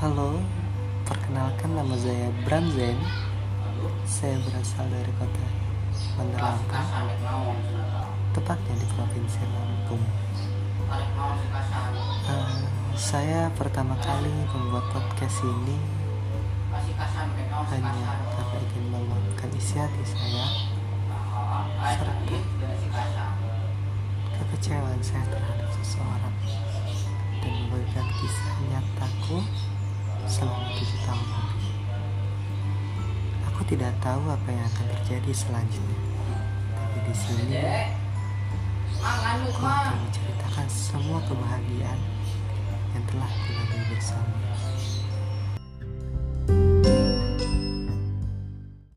Halo, perkenalkan nama saya Branzen. Saya berasal dari kota Bandar Lampung, tepatnya di Provinsi Lampung. Uh, saya pertama kali membuat podcast ini hanya karena ingin meluapkan isi hati saya serta kekecewaan saya terhadap seseorang selama tujuh tahun. Aku tidak tahu apa yang akan terjadi selanjutnya, tapi di sini aku akan menceritakan semua kebahagiaan yang telah lalui bersama.